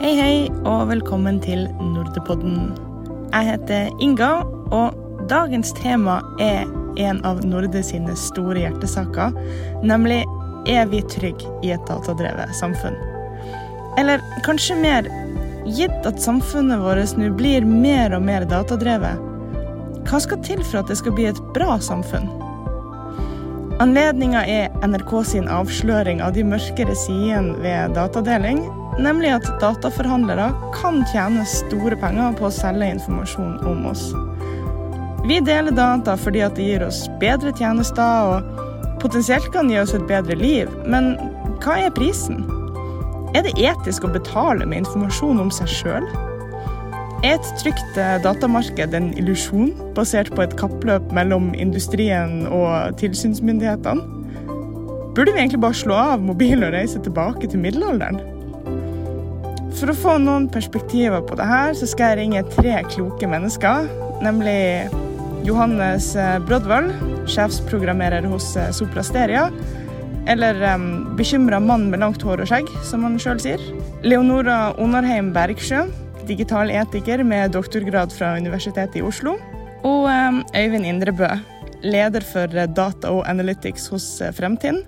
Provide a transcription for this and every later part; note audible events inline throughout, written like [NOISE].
Hei, hei, og velkommen til Nordepodden. Jeg heter Inga, og dagens tema er en av Norde sine store hjertesaker, nemlig er vi trygge i et datadrevet samfunn? Eller kanskje mer, gitt at samfunnet vårt nå blir mer og mer datadrevet, hva skal til for at det skal bli et bra samfunn? Anledninga er NRK sin avsløring av de mørkere sidene ved datadeling, nemlig at dataforhandlere kan tjene store penger på å selge informasjon om oss. Vi deler data fordi at det gir oss bedre tjenester og potensielt kan gi oss et bedre liv, men hva er prisen? Er det etisk å betale med informasjon om seg sjøl? Er et trygt datamarked en illusjon basert på et kappløp mellom industrien og tilsynsmyndighetene? Burde vi egentlig bare slå av mobilen og reise tilbake til middelalderen? For å få noen perspektiver på det her, så skal jeg ringe tre kloke mennesker. Nemlig Johannes Brodvold, sjefsprogrammerer hos Soplasteria. Eller um, bekymra mann med langt hår og skjegg, som han sjøl sier. Leonora Onarheim Bergsjø, digital etiker med doktorgrad fra Universitetet i Oslo. Og um, Øyvind Indrebø, leder for data og analytics hos Fremtind.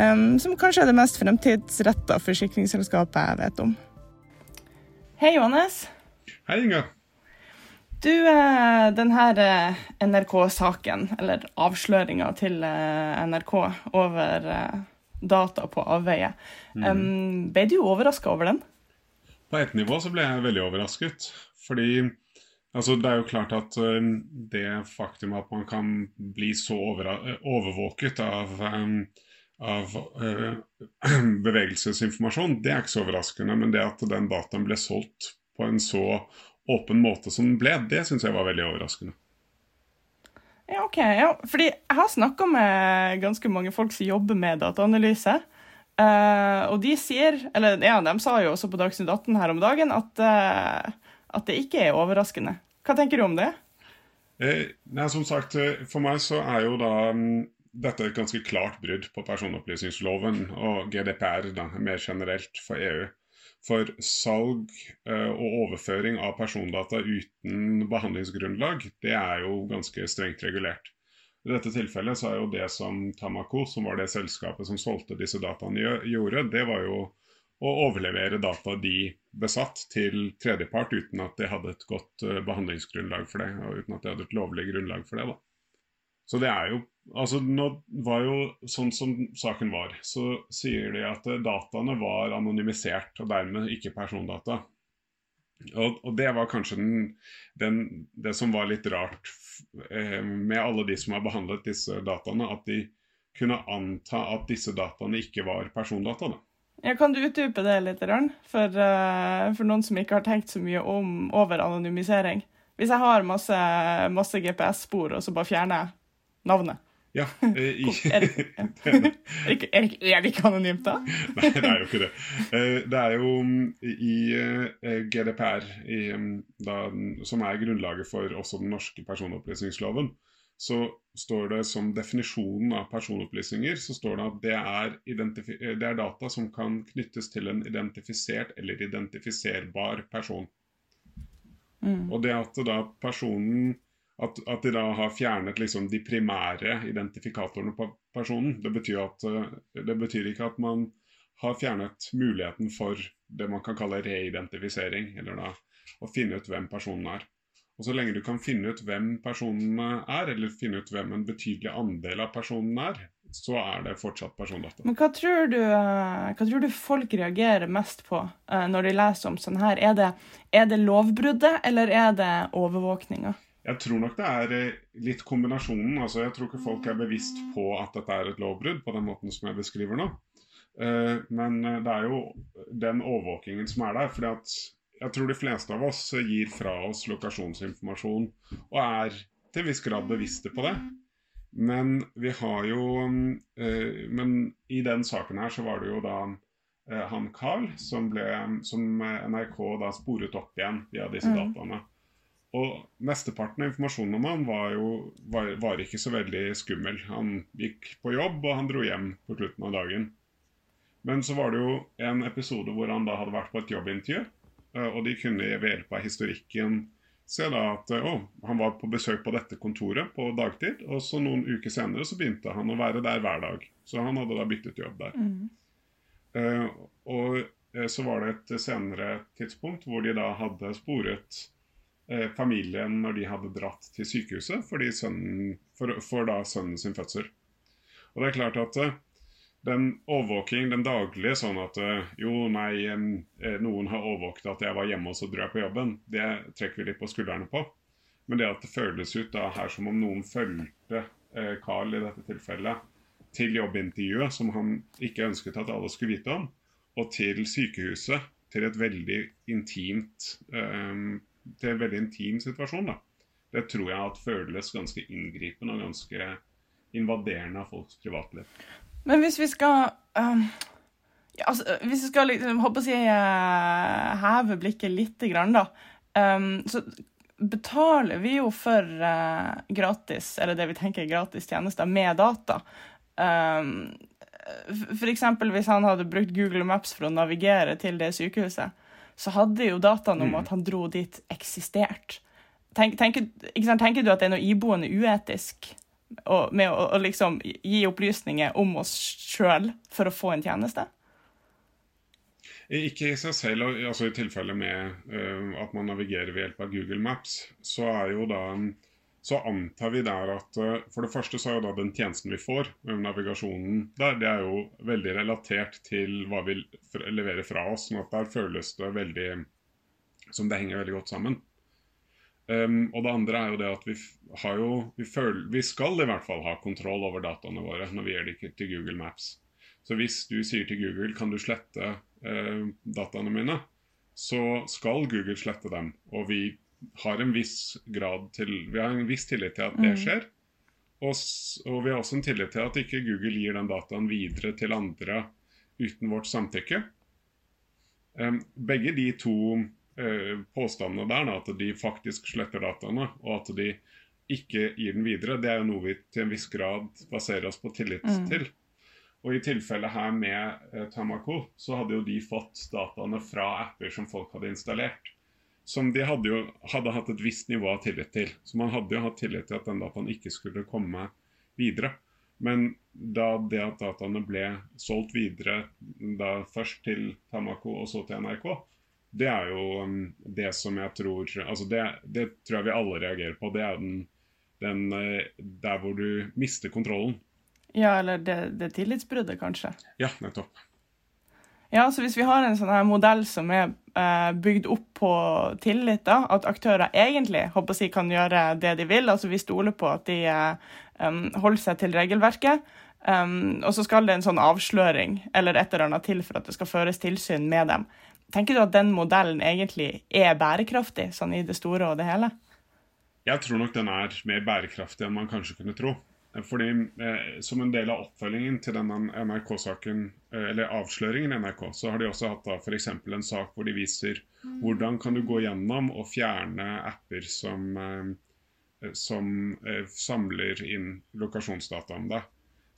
Um, som kanskje er det mest fremtidsretta forsikringsselskapet jeg vet om. Hei, Johannes. Hei, Inga. Du, denne NRK-saken, eller avsløringa til NRK over data på avveie, mm. ble du overraska over den? På ett nivå så ble jeg veldig overrasket. Fordi altså, det er jo klart at det faktum at man kan bli så overvåket av, av [CLEARS THROAT] bevegelsesinformasjon, det er ikke så overraskende. Men det at den dataen ble solgt på en så åpen måte som den ble, det syns jeg var veldig overraskende. Ja, ok. Ja, fordi jeg har snakka med ganske mange folk som jobber med dataanalyse. Uh, og de sier, eller ja, de sa jo også på Dagsnytt 18 her om dagen, at, uh, at det ikke er overraskende. Hva tenker du om det? Eh, nei, som sagt, For meg så er jo da um, er et ganske klart brudd på personopplysningsloven og GDPR da, mer generelt for EU. For salg uh, og overføring av persondata uten behandlingsgrunnlag, det er jo ganske strengt regulert. I dette tilfellet så er jo det som Tamako, som var det selskapet som solgte disse dataene, gjorde, det var jo å overlevere data de besatt til tredjepart uten at de hadde et godt behandlingsgrunnlag for det, og uten at de hadde et lovlig grunnlag for det. da. Så det er jo Altså, nå var jo sånn som saken var, så sier de at dataene var anonymisert, og dermed ikke persondata. Og, og, det var kanskje den, den, det som var litt rart eh, med alle de som har behandlet disse dataene, at de kunne anta at disse dataene ikke var persondata. Da. Ja, kan du utdype det litt, for, uh, for, noen som ikke har tenkt så mye om, over anonymisering? Hvis jeg har masse, masse GPS-spor, og så bare fjerner jeg navnet? Ja. [LAUGHS] Eh, i, er, det, [LAUGHS] er, er, er, det ikke anonymt, da? [LAUGHS] Nei, det er jo ikke det. Eh, det er jo mm, i eh, GDPR, i, mm, da, som er grunnlaget for også den norske personopplysningsloven, så står det som definisjonen av personopplysninger så står det at det er, det er data som kan knyttes til en identifisert eller identifiserbar person. Mm. Og det at da personen at, at, de da har fjernet liksom de primære identifikatorene på personen. Det betyr, at, eh, det betyr ikke at man har fjernet muligheten for det man kan kalle reidentifisering, eller da å finne ut hvem personen er. Og Så lenge du kan finne ut hvem personen er, eller finne ut hvem en betydelig andel av personen er, så er det fortsatt persondata. Men hva tror du, eh, hva tror du folk reagerer mest på uh, når de leser om sånn her? Er det, er det lovbruddet, eller er det overvåkninga? Jeg tror nok det er eh, litt kombinasjonen. altså Jeg tror ikke folk er bevisst på at dette er et lovbrudd, på den måten som jeg beskriver nå. Eh, men eh, det er jo den overvåkingen som er der. fordi at jeg tror de fleste av oss gir fra oss lokasjonsinformasjon og er til en viss grad bevisste på det. Men vi har jo Men i den saken her så var det jo da han Carl som, ble, som NRK da sporet opp igjen via disse mm. dataene. Og mesteparten av informasjonen om han var jo var, var, ikke så veldig skummel. Han gikk på jobb, og han dro hjem på slutten av dagen. Men så var det jo en episode hvor han da hadde vært på et jobbintervju. og de kunne ved hjelp av historikken se da at å, han var på besøk på dette kontoret på dagtid, og så noen uker senere så begynte han å være der hver dag. Så han hadde da byttet jobb der. Mm. Uh, og så var det et senere tidspunkt hvor de da hadde sporet familien når de hadde dratt til sykehuset sønnen, for, for da sønnen sin fødsel. Og det er klart at den overvåking, den daglige, sånn at eh, jo, nei, eh, noen har overvåket at jeg var hjemme og så dro jeg på jobben, det trekker vi litt på skuldrene på. Men det at det føles ut da her som om noen fulgte eh, Carl i dette tilfellet til jobbintervjuet, som han ikke ønsket at alle skulle vite om, og til sykehuset, til et veldig intimt um, til en veldig intim situasjon. da. Det tror jeg at føles ganske inngripende og ganske invaderende av folks privatliv. Men hvis vi skal um, ja, altså, Hvis vi skal liksom, håper si, uh, heve blikket litt, grann, da, um, så betaler vi jo for uh, gratis, eller det vi tenker er gratis tjenester, med data. Um, for eksempel hvis han hadde brukt Google Maps for å navigere til det sykehuset, så hadde jo dataen om mm. at han dro dit, eksistert. Tenk, tenker, tenker, du at det er noe iboende uetisk og, med å, å, liksom gi opplysninger om oss sjøl for å få en tjeneste? Ikke i seg selv, altså i tilfelle med uh, at man navigerer ved hjelp av Google Maps, så er jo da så antar vi der at uh, For det første så er jo da den tjenesten vi får, navigasjonen der, det er jo veldig relatert til hva vi leverer fra oss. sånn at der føles det veldig som det henger veldig godt sammen. Um, og det andre er jo det at vi har jo vi, føler, vi, skal i hvert fall ha kontroll over dataene våre når vi gir dem til Google Maps. Så hvis du sier til Google kan du slette uh, dataene mine, så skal Google slette dem. Og vi har en viss grad til Vi har en viss tillit til at det mm. skjer. Og, og vi har også en tillit til at ikke Google gir den dataen videre til andre uten vårt samtykke. Um, begge de to uh, påstandene der, da, at de faktisk sletter dataene, og at de ikke gir den videre, det er jo noe vi til en viss grad baserer oss på tillit mm. til. Og i tilfellet her med uh, Tamako, så hadde jo de fått dataene fra apper som folk hadde installert. Som de hadde jo hadde hatt et visst nivå av tillit til. Så man hadde jo hatt tillit til at den dataen ikke skulle komme videre. Men da det at dataene ble solgt videre da først til Tamako og så til NRK, det er jo um, det som jeg tror altså det, det, tror jeg vi alle reagerer på. Det er den, den eh, der hvor du mister kontrollen. Ja, eller det, det tillitsbruddet, kanskje. Ja, nettopp. Ja, så Hvis vi har en sånn her modell som er eh, bygd opp på tillit, da, at aktører egentlig håper jeg, kan gjøre det de vil, altså vi stoler på at de eh, holder seg til regelverket, og så skal det en sånn avsløring eller et eller annet til for at det skal føres tilsyn med dem. Tenker du at den modellen egentlig er bærekraftig, sånn i det store og det hele? Jeg tror nok den er mer bærekraftig enn man kanskje kunne tro. Fordi eh, Som en del av oppfølgingen til denne NRK-saken, eh, eller avsløringen i NRK, så har de også hatt da f.eks. en sak hvor de viser hvordan kan du gå gjennom og fjerne apper som, eh, som eh, samler inn lokasjonsdata om deg.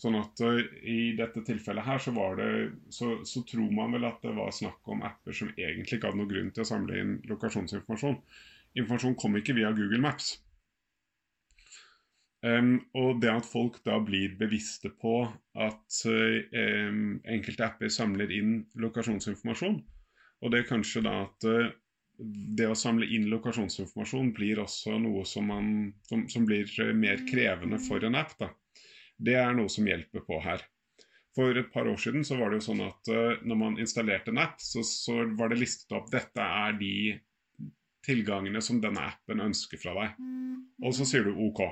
Sånn at uh, I dette tilfellet her så, var det, så, så, tror man vel at det var snakk om apper som egentlig ikke hadde noen grunn til å samle inn lokasjonsinformasjon. Informasjon kom ikke via Google Maps. Um, og det at folk da blir bevisste på at um, enkelte apper samler inn lokasjonsinformasjon, og det er kanskje da at uh, det å samle inn lokasjonsinformasjon blir også noe som, man, som, som blir mer krevende for en app. da det er noe som hjelper på her. For et par år siden så var det jo sånn at uh, når man installerte en app, så, så, var det listet opp dette er de tilgangene som denne appen ønsker fra deg. Og så sier du OK.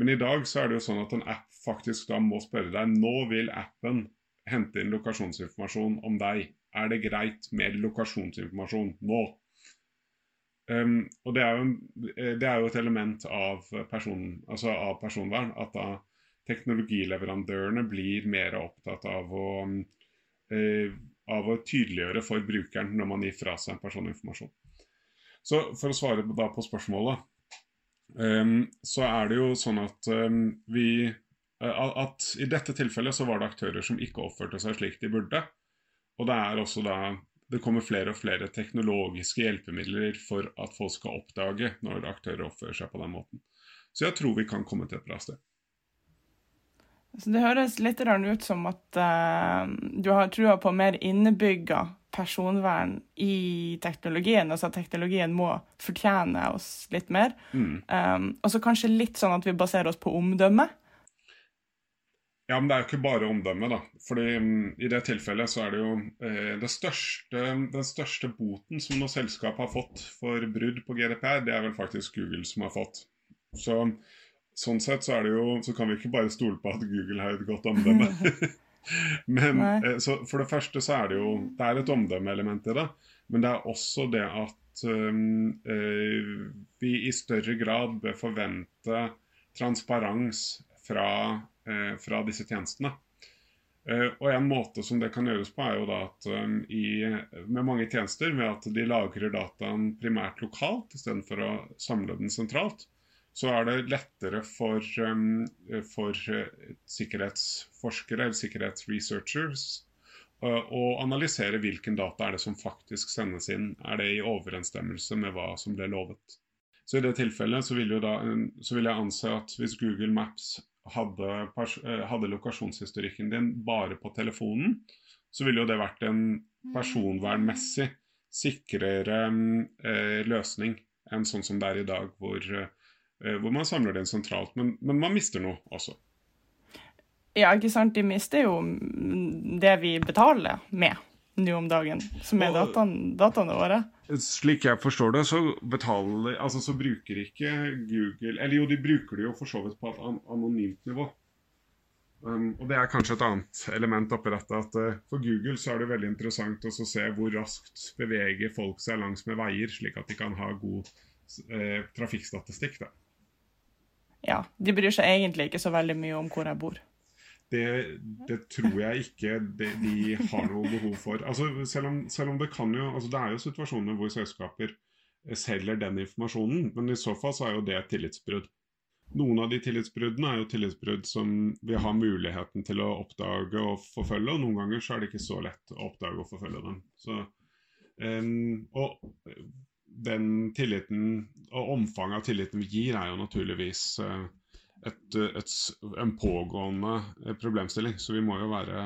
Men i dag så er det jo sånn at en app faktisk da må spørre deg nå vil appen hente inn lokasjonsinformasjon om deg. Er det greit med lokasjonsinformasjon nå? Um, og det er, jo, eh, det er, jo, et element av, person, altså av personvern at da teknologileverandørene blir mer opptatt av å, uh, av å tydeliggjøre for brukeren når man gir fra seg personinformasjon. Så for å svare da på spørsmålet, så er det jo sånn at um, vi at I dette tilfellet så var det aktører som ikke oppførte seg slik de burde. Og det er også da det kommer flere og flere teknologiske hjelpemidler for at folk skal oppdage når aktører oppfører seg på den måten. Så jeg tror vi kan komme til et bra sted. Så det høres litt ut som at uh, du har trua på mer innebygga personvern i teknologien. Altså at teknologien må fortjene oss litt mer. Mm. Um, og så kanskje litt sånn at vi baserer oss på omdømme. Ja, men det er jo ikke bare omdømme, da. Fordi um, i det tilfellet så er det jo eh, det største, den største boten som noe selskap har fått for brudd på GDPR, det er vel faktisk Google som har fått. Så sånn sett så det jo Så kan vi ikke bare stole på at Google har et godt omdømme. [LAUGHS] [LAUGHS] men eh, så For det første så er det jo Det er et omdømmeelement i det. Men det er også det at um, vi i større grad bør forvente transparens fra, eh, fra disse tjenestene. Uh, og En måte som det kan gjøres på, er jo da at um, i, med mange tjenester, ved at de lagrer dataen primært lokalt istedenfor å samle den sentralt, så er det lettere for, um, for uh, sikkerhetsforskere eller sikkerhetsresearchers uh, å analysere hvilken data er det som faktisk sendes inn. Er det i overensstemmelse med hva som ble lovet? Så I det tilfellet så vil, da, så vil jeg anse at hvis Google Maps hadde, uh, hadde lokasjonshistorikken din bare på telefonen, så ville jo det vært en personvernmessig sikrere um, løsning enn sånn som det er i dag, hvor Eh, hvor man samler det inn sentralt. Men, men, man mister noe også. Ja, ikke sant. De mister jo det vi betaler med nå om dagen, som er dataene, dataene våre. Slik jeg forstår det, så betaler Altså så bruker ikke Google Eller jo, de bruker det jo for så vidt på et anonymt nivå. Um, og Det er kanskje et annet element oppi dette. at uh, For Google så er det veldig interessant å se hvor raskt beveger folk seg langs med veier, slik at de kan ha god uh, trafikkstatistikk. da. Ja, de bryr seg egentlig ikke så veldig mye om hvor jeg bor. Det, det tror jeg ikke de har noe behov for. Altså, selv, om, selv om det kan jo altså, Det er jo situasjoner hvor selskaper selger den informasjonen, men i så fall så er jo det et tillitsbrudd. Noen av de tillitsbruddene er jo tillitsbrudd som vi har muligheten til å oppdage og forfølge, og noen ganger så er det ikke så lett å oppdage og forfølge dem. Så, um, og den tilliten og omfanget av tilliten vi gir, er jo naturligvis eh, et, et, en pågående eh, problemstilling. Så vi må jo være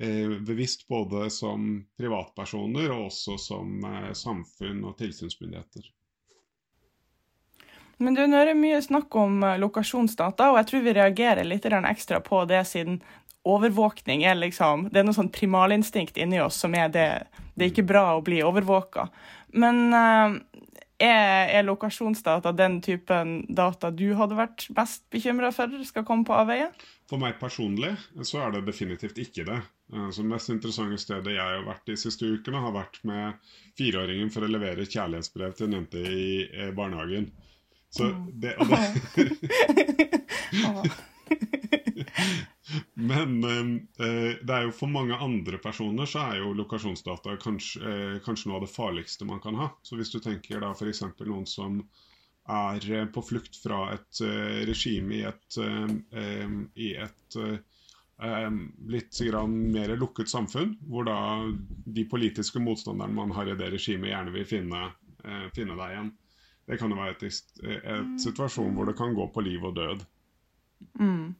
eh, bevisst både som privatpersoner og også som samfunn og tilsynsmyndigheter. Men du, Nå er det mye snakk om lokasjonsdata, og jeg tror vi reagerer litt ekstra på det siden overvåkning er liksom Det er noe sånn primalinstinkt inni oss som er det Det er ikke bra å bli overvåka. Men uh, er, er, lokasjonsdata den typen data du hadde vært mest bekymra for skal komme på avveie? For meg personlig så er det definitivt ikke det. Eh, så det mest interessante stedet jeg har vært de siste ukene, har vært med fireåringen for å levere kjærlighetsbrev til en jente i eh, barnehagen. Så det, og det [LAUGHS] [LAUGHS] Men eh, det er jo for mange andre personer så er jo lokasjonsdata kanskje, eh, kanskje, noe av det farligste man kan ha. Så hvis du tenker da f.eks. noen som er eh, på flukt fra et regime i et, uh, i et litt mer lukket samfunn, hvor da de politiske motstanderne man har i det regimet, gjerne vil finne, finne deg igjen. Det kan jo være et, et, situasjon hvor det kan gå på liv og død. Mm.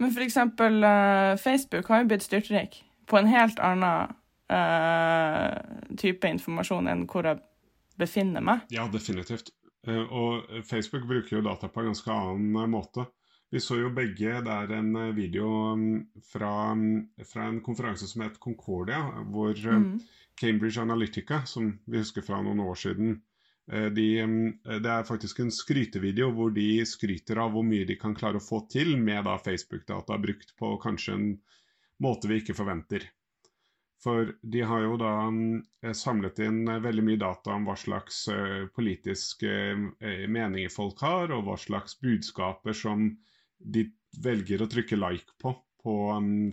Men f.eks. Uh, eh, Facebook har jo blitt styrtrik på en helt annen uh, type informasjon enn hvor jeg befinner meg. Ja, definitivt. Uh, og Facebook bruker jo data på en ganske annen måte. Vi så jo begge Det er en video um, fra, fra, en konferanse som het Concordia, hvor mm. Cambridge Analytica, som vi husker fra noen år siden, Eh, de, eh, det er faktisk en skrytevideo hvor de skryter av hvor mye de kan klare å få til med Facebook-data brukt på kanskje en måte vi ikke forventer. For de har jo da eh, samlet inn veldig mye data om hva slags politiske meninger folk har, og hva slags budskaper som de velger å trykke like på på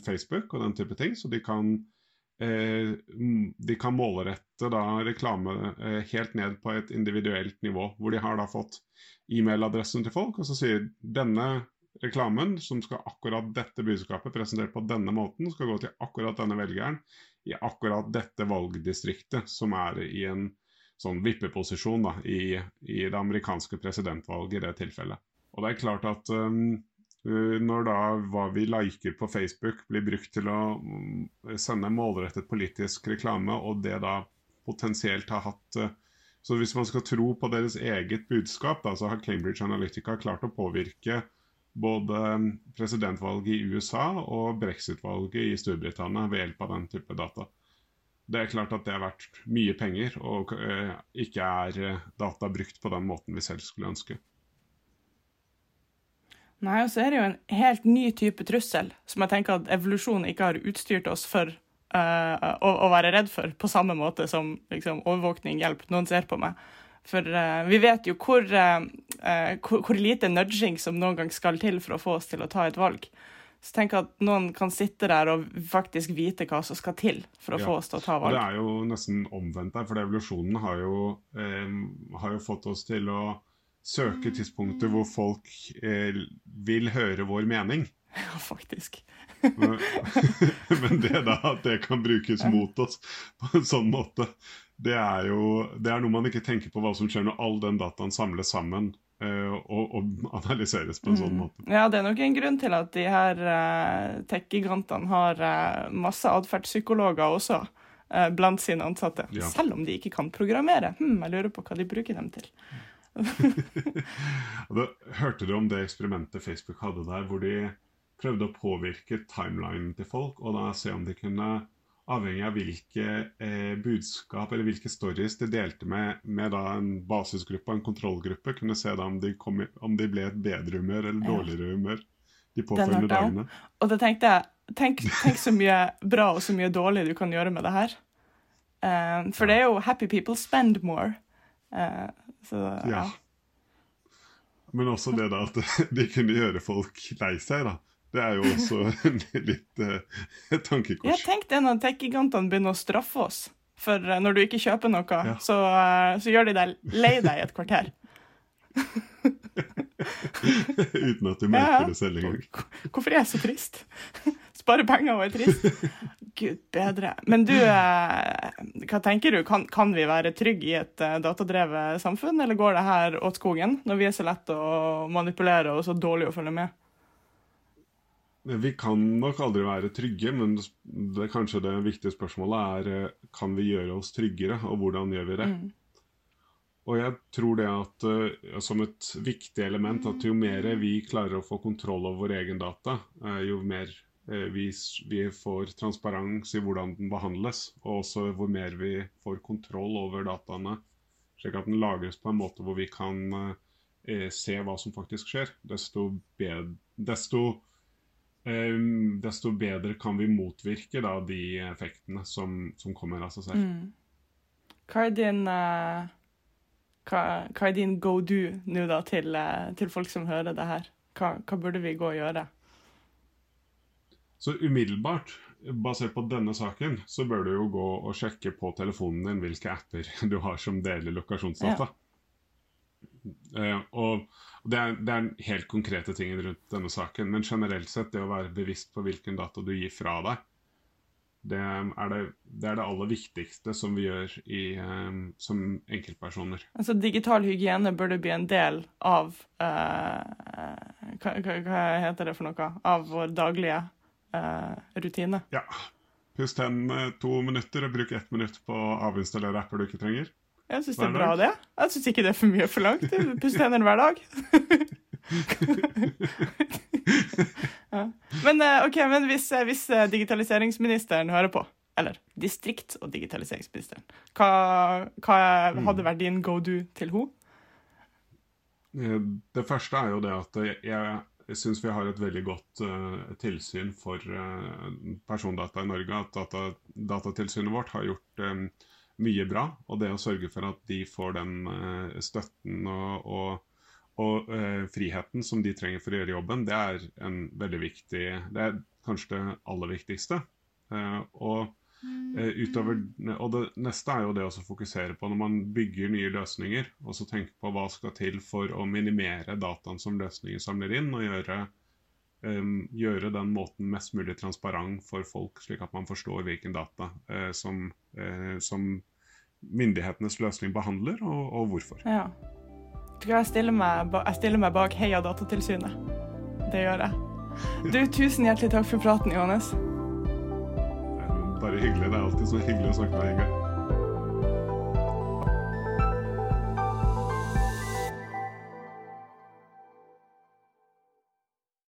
Facebook og den type ting. Så de kan Eh, de kan målrette da reklame eh, helt ned på et individuelt nivå. Hvor de har da fått e-mailadressen til folk, og så sier denne reklamen, som skal akkurat dette budskapet presentert på denne måten, skal gå til akkurat denne velgeren i akkurat dette valgdistriktet, som er i en sånn vippeposisjon da, i, i, det amerikanske presidentvalget i det tilfellet. Og det er klart at um, når da hva vi liker på Facebook blir brukt til å um, sende målrettet politisk reklame, og det da potensielt har hatt uh, Så hvis man skal tro på deres eget budskap, da, så har Cambridge Analytica klart å påvirke både um, presidentvalget i USA og brexit-valget i Storbritannia ved hjelp av den type data. Det er klart at det er verdt mye penger, og eh, ikke er eh, data brukt på den måten vi selv skulle ønske. Nei, og så er det jo en helt ny type trussel som jeg tenker at evolusjonen ikke har utstyrt oss for uh, å, å, være redd for, på samme måte som liksom, overvåkning, hjelp, noen ser på meg. For uh, vi vet jo hvor, uh, hvor, hvor, lite nudging som noen gang skal til for å få oss til å ta et valg. Så tenk at noen kan sitte der og faktisk vite hva som skal til for å ja. få oss til å ta valg. Og det er jo nesten omvendt der, for evolusjonen har jo, eh, har jo fått oss til å søke tidspunkter hvor folk eh, vil høre vår mening. [LAUGHS] Ja, faktisk. men, [LAUGHS] men det da at det kan brukes mot oss på en sånn måte, det er jo det er noe man ikke tenker på hva som skjer når all den dataen samles sammen Uh, og, og, analyseres på en sånn mm. måte. Ja, det er nok en grunn til at de her uh, tech-gigantene har uh, masse atferdspsykologer også uh, blant sine ansatte. Ja. Selv om de ikke kan programmere. Hm, jeg lurer på hva de bruker dem til. Da, hørte du om det eksperimentet Facebook hadde der, hvor de prøvde å påvirke timelinen til folk, og da se om de kunne avhengig av hvilke eh, budskap eller hvilke stories de delte med, med en basisgruppe og en kontrollgruppe, kunne se om de, kom, om, de, ble et bedre humør eller dårligere humør de påfølgende dagene. Og da tenkte jeg tenk, tenk, så mye bra og så mye dårlig du kan gjøre med det her. Um, for det er jo 'happy people spend more'. Uh, så, ja. ja. Men også det da at [LAUGHS] de kunne gjøre folk lei seg, da. Det er jo også [LAUGHS] litt eh, tankekors. tankekors. Jeg tenkte når tech-gigantene begynner å straffe oss for uh, når du ikke kjøper noe, ja. så, uh, så, gjør de deg lei deg i et kvarter. [LAUGHS] Uten at du merker ja. det selv engang. Hvorfor er jeg så trist? Spare penger og er trist. [LAUGHS] Gud bedre. Men du, hva tenker du? Kan, kan vi være trygge i et datadrevet samfunn, eller går det her åt skogen når vi er så lett å manipulere og så dårlig å følge med? Vi kan nok aldri være trygge, men det, kanskje det viktige spørsmålet er eh, kan vi gjøre oss tryggere, og hvordan gjør vi det? Mm. Og jeg tror det at uh, som et viktig element at jo mer vi klarer å få kontroll over vår egen data, uh, jo mer vi, vi, får transparens i hvordan den behandles, og også hvor mer vi får kontroll over dataene, slik at den lagres på en måte hvor vi kan se hva som faktisk skjer, desto, bedre, desto eh, desto bedre kan vi motvirke da, de effektene som, som kommer av seg selv. Mm. Hva er din, uh, hva, hva, er din go do nå da til, til, folk som hører det her? Hva, hva, burde vi gå og gjøre? Så umiddelbart, basert på denne saken, så bør du jo gå og sjekke på telefonen din hvilke apper [LAUGHS] du har som deler lokasjonsdata. Ja. Uh, og det er, det er helt konkrete ting rundt denne saken, men generelt sett det å være bevisst på hvilken data du gir fra deg, det er det, det, er det aller viktigste som vi gjør i, um, som enkeltpersoner. Altså Digital hygiene burde bli en del av uh, hva, hva, heter det for noe? Av vår daglige rutine? Ja. Pust hendene to minutter og bruk ett minutt på å avinstallere apper du ikke trenger. Jeg syns det er bra, det. Jeg syns ikke det er for mye forlangt. Pust hendene hver dag. [LAUGHS] ja. Men, eh, ok, men hvis, eh, hvis, eh, digitaliseringsministeren hører på, eller distrikt- og digitaliseringsministeren, hva, hva hadde vært din go do til henne? Det første er jo det at jeg, jeg syns vi har et veldig godt uh, tilsyn for uh, persondata i Norge. At data, Datatilsynet vårt har gjort um, mye bra. Og det å sørge for at de får den uh, støtten og, og, og friheten som de trenger for å gjøre jobben, det er en veldig viktig Det er kanskje det aller viktigste. Uh, utover, og det neste er jo det å fokusere på når man bygger nye løsninger, og så tenke på hva skal til for å minimere dataen som løsninger samler inn, og gjøre um, gjøre den måten mest mulig transparent for folk, slik at man forstår hvilken data uh, som, uh, som, myndighetenes løsning behandler, og, og hvorfor. Ja. Jeg stiller, meg, jeg stiller meg bak Heia Datatilsynet. Det gjør jeg. [LAUGHS] Du, Tusen hjertelig takk for praten, Johannes. Bare hyggelig. Det er alltid så hyggelig å snakke med deg, Inge.